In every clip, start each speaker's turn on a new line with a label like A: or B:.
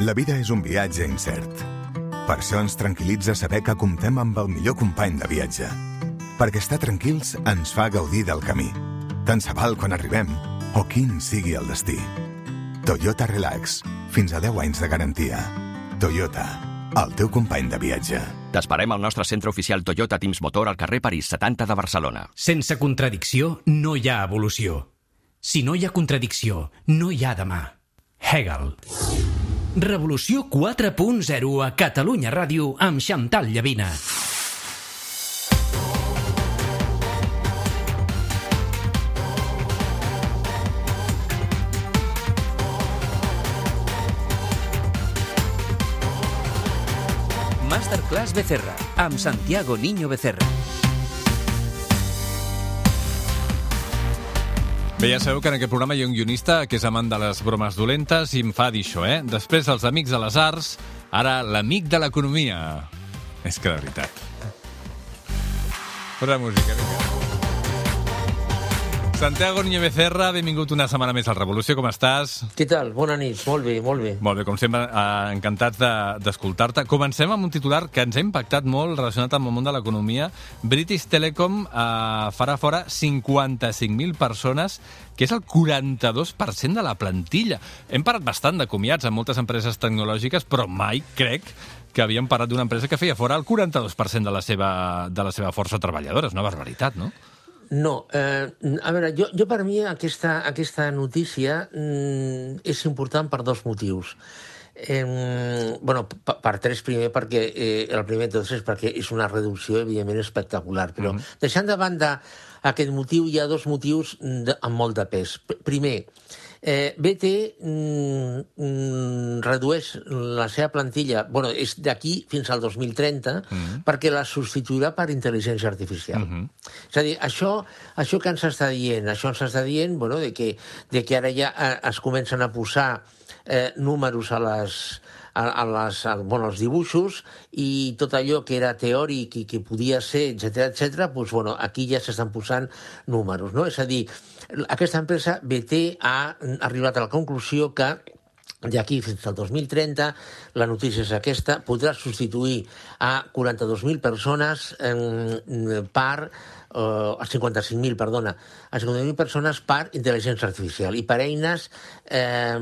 A: La vida és un viatge incert. Per això ens tranquil·litza saber que comptem amb el millor company de viatge. Perquè estar tranquils ens fa gaudir del camí. Tant se val quan arribem o quin sigui el destí. Toyota Relax. Fins a 10 anys de garantia. Toyota. El teu company de viatge.
B: T'esperem al nostre centre oficial Toyota Teams Motor al carrer París 70 de Barcelona.
C: Sense contradicció no hi ha evolució. Si no hi ha contradicció, no hi ha demà. Hegel. Revolució 4.0 a Catalunya Ràdio amb Xantal Llavina. Masterclass Becerra amb Santiago Niño Becerra.
D: Bé, ja sabeu que en aquest programa hi ha un guionista que és amant de les bromes dolentes i em fa dir això, eh? Després els amics de les arts, ara l'amic de l'economia. És que de veritat. Posa música, vinga. Santiago Niño Becerra, benvingut una setmana més al Revolució, com estàs?
E: Què tal? Bona nit, molt bé, molt bé.
D: Molt bé, com sempre, eh, encantats de- d'escoltar-te. Comencem amb un titular que ens ha impactat molt relacionat amb el món de l'economia. British Telecom eh, farà fora 55.000 persones, que és el 42% de la plantilla. Hem parat bastant de comiats en moltes empreses tecnològiques, però mai crec que havíem parat d'una empresa que feia fora el 42% de la seva, de la seva força treballadora. És una barbaritat, no?
E: No, eh, a veure, jo, jo per mi aquesta, aquesta notícia mm, és important per dos motius. Eh, bueno, per, tres, primer, perquè eh, el primer de tots és perquè és una reducció, evidentment, espectacular. Però mm. deixant de banda aquest motiu, hi ha dos motius de, amb molt de pes. P primer, eh, BT mm, mm, redueix la seva plantilla, bueno, és d'aquí fins al 2030, mm. perquè la substituirà per intel·ligència artificial. Mm -hmm. És a dir, això, això que ens està dient, això ens està dient bueno, de, que, de que ara ja eh, es comencen a posar eh, números a les, a, a les, a, bueno, als dibuixos i tot allò que era teòric i que podia ser, etc etc, doncs, bueno, aquí ja s'estan posant números. No? És a dir, aquesta empresa BT ha arribat a la conclusió que d'aquí fins al 2030, la notícia és aquesta, podrà substituir a 42.000 persones eh, per eh, a 55.000, perdona, a 55.000 persones per intel·ligència artificial i per eines eh,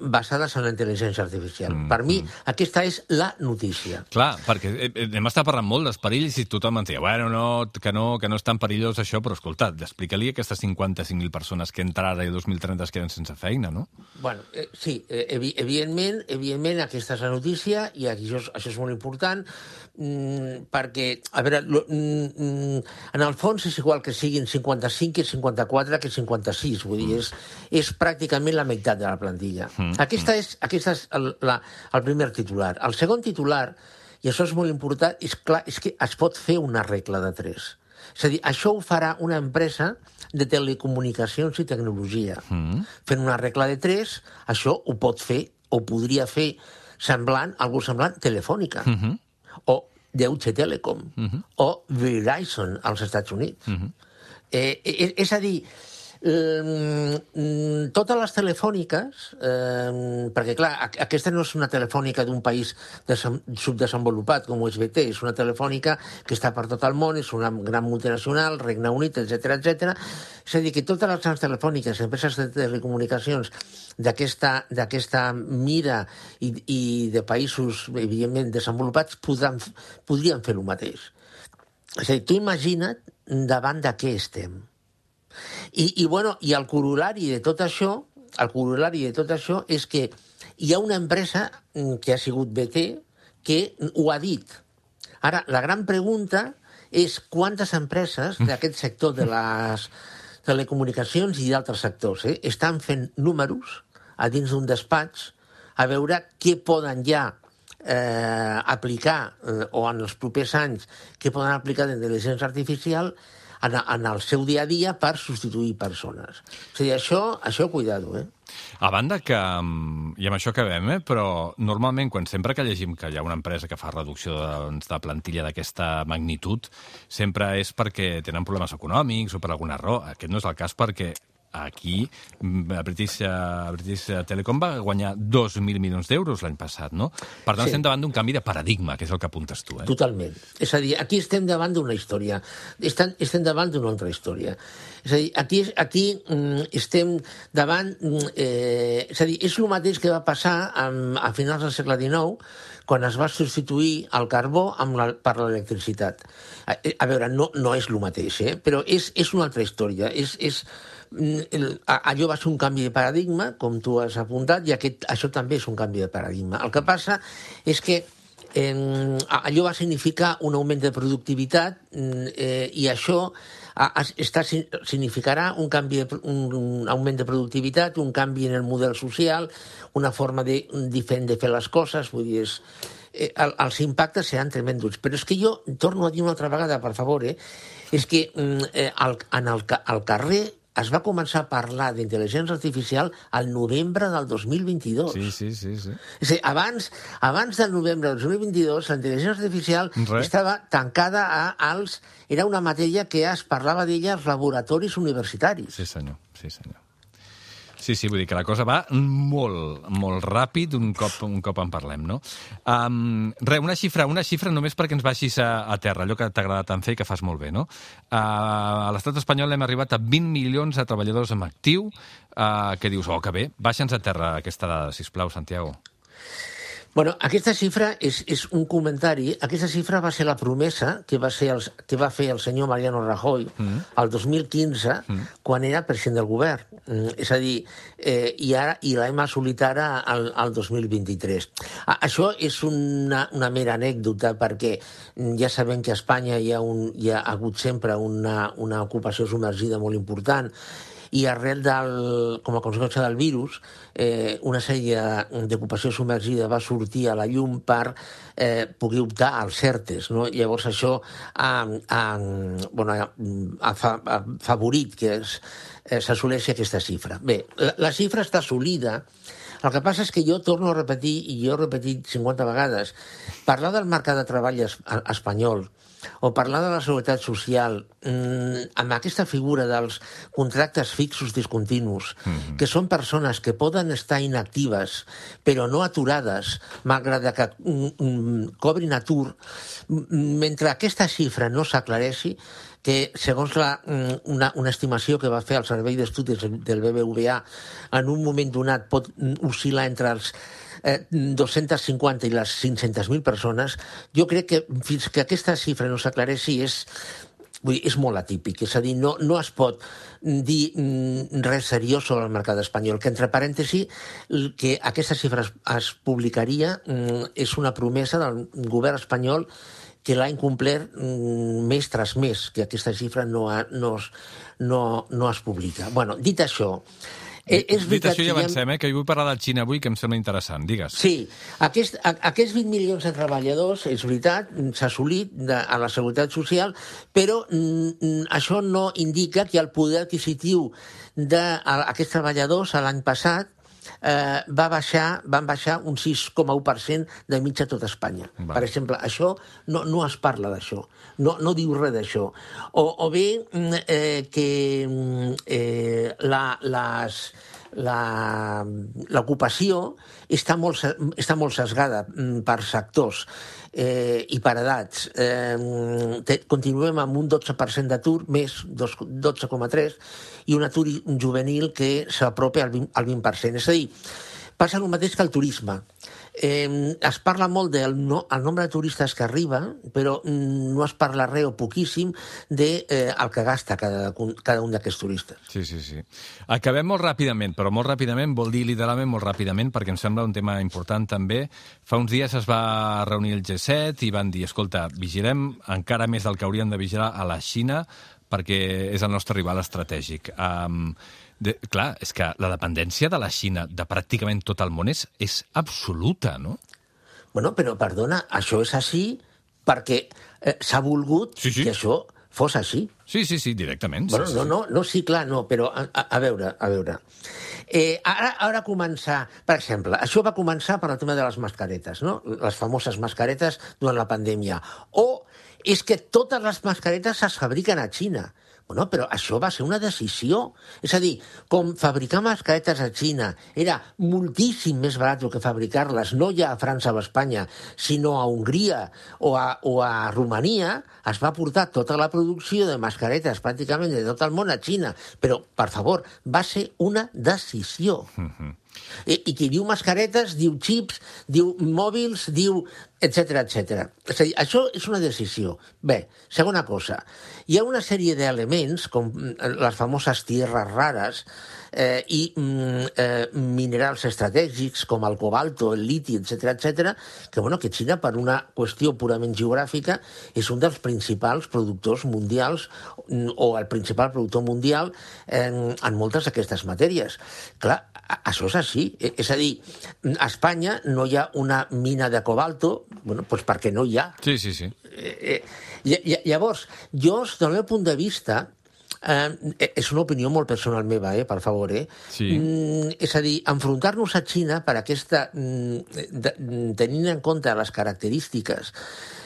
E: basades en la intel·ligència artificial. Mm, per mi, mm. aquesta és la notícia.
D: Clar, perquè eh, eh, hem estat parlant molt dels perills i tothom ens deia, bueno, no, que no, que no és tan perillós això, però escolta, explica-li aquestes 55.000 persones que entre ara i 2030 es queden sense feina, no?
E: Bueno, eh, sí, eh, evi evidentment, evidentment aquesta és la notícia i aquí això, és, això és molt important mm, perquè, a veure, lo, mm, mm, en el fons és igual que siguin 55 que 54 que 56, vull dir, és, és pràcticament la meitat de la plantilla. Mm. Aquesta és, aquesta és el, la, el primer titular. El segon titular, i això és molt important, és, clar, és que es pot fer una regla de tres. És a dir, això ho farà una empresa de telecomunicacions i tecnologia. Mm. Fent una regla de tres, això ho pot fer, o podria fer, semblant, algú semblant, telefònica. Mm -hmm. O Deutsche Telekom. Mm -hmm. O Verizon als Estats Units. Mm -hmm. eh, és, és a dir, eh, totes les telefòniques, eh, perquè clar, aquesta no és una telefònica d'un país subdesenvolupat com ho és BT, és una telefònica que està per tot el món, és una gran multinacional, Regne Unit, etc etc. És a dir, que totes les grans telefòniques, empreses de telecomunicacions d'aquesta mira i, i de països, evidentment, desenvolupats, podran, podrien fer el mateix. És a dir, tu imagina't davant de què estem. I, i, bueno, i el corolari de tot això, el corolari de tot això és que hi ha una empresa que ha sigut BT que ho ha dit. Ara, la gran pregunta és quantes empreses d'aquest sector de les telecomunicacions i d'altres sectors eh, estan fent números a dins d'un despatx a veure què poden ja eh, aplicar, eh, o en els propers anys, què poden aplicar d'intel·ligència artificial en, en el seu dia a dia per substituir persones. A dir, això, això cuidado, eh?
D: A banda que, i amb això acabem, eh, però normalment quan sempre que llegim que hi ha una empresa que fa reducció de, doncs, de plantilla d'aquesta magnitud, sempre és perquè tenen problemes econòmics o per alguna raó. Aquest no és el cas perquè aquí mm, British, uh, British Telecom va guanyar 2.000 milions d'euros l'any passat, no? Per tant,
E: Sí.
D: estem davant d'un canvi de paradigma, que és el que apuntes tu, eh?
E: Totalment. És a dir, aquí estem davant d'una història. Estem, estem davant d'una altra història. És a dir, aquí, aquí mm, estem davant... mm, Eh, és a dir, és el mateix que va passar amb, a finals del segle XIX, quan es va substituir el carbó amb la, per l'electricitat. A, a veure, no, no és el mateix, eh? però és, és una altra història. És, és, allò va ser un canvi de paradigma, com tu has apuntat, i aquest, això també és un canvi de paradigma. El que passa és que eh, allò va significar un augment de productivitat mm, eh, i això està, si- significarà un, canvi un, augment de productivitat, un canvi en el model social, una forma de, diferent de fer les coses, vull dir, és, eh, el, els impactes seran tremendos. Però és que jo torno a dir una altra vegada, per favor, eh, és que mm, eh, al, en el, al carrer es va començar a parlar d'intel·ligència artificial al novembre del 2022.
D: Sí, sí, sí, sí.
E: És dir, abans, abans del novembre del 2022, la intel·ligència artificial
D: Res.
E: estava tancada a, als... Era una matèria que es parlava d'ella als laboratoris universitaris.
D: Sí, senyor, sí, senyor. Sí, sí, vull dir que la cosa va molt, molt ràpid un cop, un cop en parlem, no? Um, re, una xifra, una xifra només perquè ens baixis a, a terra, allò que t'agrada tant fer i que fas molt bé, no? Uh, a l'estat espanyol hem arribat a 20 milions de treballadors en actiu, uh, que dius, oh, que bé, baixa'ns a terra aquesta dada, sisplau, Santiago.
E: Bueno, aquesta xifra és, és un comentari. Aquesta xifra va ser la promesa que va, ser el, que va fer el senyor Mariano Rajoy mm. el 2015, mm. quan era president del govern. Mm, és a dir, eh, i, ara, i l'hem assolit ara al, al 2023. A, això és una, una mera anècdota perquè mm, ja sabem que a Espanya hi ha, un, hi ha hagut sempre una, una ocupació submergida molt important i arrel del, com a conseqüència del virus, eh, una sèrie d'ocupació submergida va sortir a la llum per eh, poder optar als CERTES. No? Llavors això ha, ha, bueno, ha, fa- ha favorit que es, eh, s'assoleixi aquesta xifra. Bé, la, la xifra està assolida, el que passa és que jo torno a repetir, i jo he repetit 50 vegades, parlar del mercat de treball es, espanyol o parlar de la seguretat social mmm, amb aquesta figura dels contractes fixos discontinus, mm -hmm. que són persones que poden estar inactives però no aturades, malgrat que mm, mm, cobrin atur, mentre aquesta xifra no s'aclareixi, que segons la, mm, una, una estimació que va fer el Servei d'Estudis del BBVA, en un moment donat pot oscil·lar entre els eh, 250 i les 500.000 persones, jo crec que fins que aquesta xifra no s'aclareixi és, vull dir, és molt atípic. És a dir, no, no es pot dir mm, res seriós sobre el mercat espanyol, que entre parèntesi que aquesta xifra es, es publicaria mm, és una promesa del govern espanyol que l'ha incomplert mm, mes tras mes, que aquesta xifra no, ha, no, es, no, no es publica. bueno, dit això, eh, és
D: Dit això, ja avancem, eh, que vull parlar del Xina avui, que em sembla interessant. Digues.
E: Sí, aquest, a, aquests 20 milions de treballadors, és veritat, s'ha assolit de, a la Seguretat Social, però mm, mm, això no indica que el poder adquisitiu d'aquests treballadors l'any passat eh, va baixar, van baixar un 6,1% de mitja a tot Espanya.
D: Val.
E: Per exemple, això no, no es parla d'això, no, no diu res d'això. O, o bé mm, eh, que mm, eh, la, les, l'ocupació està, molt, està molt sesgada mm, per sectors eh, i per edats. Eh, te, continuem amb un 12% d'atur, més dos- 12,3%, i un atur juvenil que s'apropa al 20%, al 20%. És a dir, passa el mateix que el turisme. Eh, es parla molt del no, el nombre de turistes que arriba, però mm, no es parla res o poquíssim de eh, el que gasta cada, cada un d'aquests turistes.
D: Sí, sí, sí. Acabem molt ràpidament, però molt ràpidament vol dir literalment molt ràpidament, perquè em sembla un tema important també. Fa uns dies es va reunir el G7 i van dir, escolta, vigilem encara més del que hauríem de vigilar a la Xina perquè és el nostre rival estratègic. Um, de, clar, és que la dependència de la Xina de pràcticament tot el món és, és absoluta, no?
E: Bueno, però perdona, això és així perquè eh, s'ha volgut
D: Sí, sí.
E: que això fos així.
D: Sí, sí, sí, directament.
E: Bueno,
D: sí, sí,
E: no, no, no, sí, clar, no, però a, a, a veure, a veure. Eh, ara, ara començar, per exemple, això va començar per el tema de les mascaretes, no? Les famoses mascaretes durant la pandèmia. O és que totes les mascaretes es fabriquen a Xina. Bueno, però això va ser una decisió. És a dir, com fabricar mascaretes a Xina era moltíssim més barat que fabricar-les, no ja a França o a Espanya, sinó a Hongria o a, o a Romania, es va portar tota la producció de mascaretes pràcticament de tot el món a Xina. Però, per favor, va ser una decisió. Mm -hmm. I, I qui diu mascaretes, diu xips, diu mòbils, diu etc etc. És a dir, això és una decisió. Bé, segona cosa, hi ha una sèrie d'elements, com les famoses tierres rares, eh, i mm, eh, minerals estratègics com el cobalto, el liti, etc etc, que, bueno, que Xina, per una qüestió purament geogràfica, és un dels principals productors mundials mm, o el principal productor mundial en, en moltes d'aquestes matèries. Clar, això és així. E, és a dir, a Espanya no hi ha una mina de cobalto, bueno, doncs perquè no hi ha.
D: Sí, sí, sí.
E: Eh, eh, llavors, jo, des del meu punt de vista, Eh, és una opinió molt personal meva, eh, per favor. Eh?
D: Sí.
E: Mm, és a dir, enfrontar-nos a Xina per aquesta... Mm, de, tenint en compte les característiques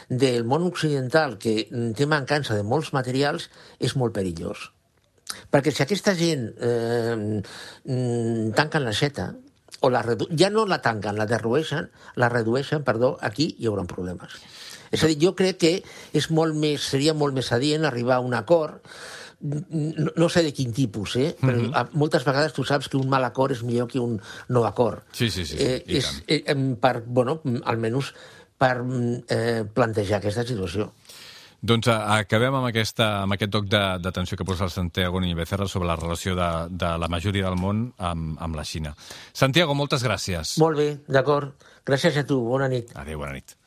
E: del món occidental que té mancança de molts materials, és molt perillós. Perquè si aquesta gent eh, mm, tanquen la xeta, o la redu... ja no la tanquen, la derrueixen, la redueixen, perdó, aquí hi haurà problemes. És a dir, jo crec que és molt més, seria molt més adient arribar a un acord no, sé de quin tipus, eh? però mm -hmm. moltes vegades tu saps que un mal acord és millor que un no acord.
D: Sí, sí, sí. sí eh,
E: és, eh, per, bueno, almenys per eh, plantejar aquesta situació.
D: Doncs acabem amb, aquesta, amb aquest toc d'atenció que posa el Santiago Niño Becerra sobre la relació de, de la majoria del món amb, amb la Xina. Santiago, moltes gràcies.
E: Molt bé, d'acord. Gràcies a tu. Bona nit.
D: Adéu, bona nit.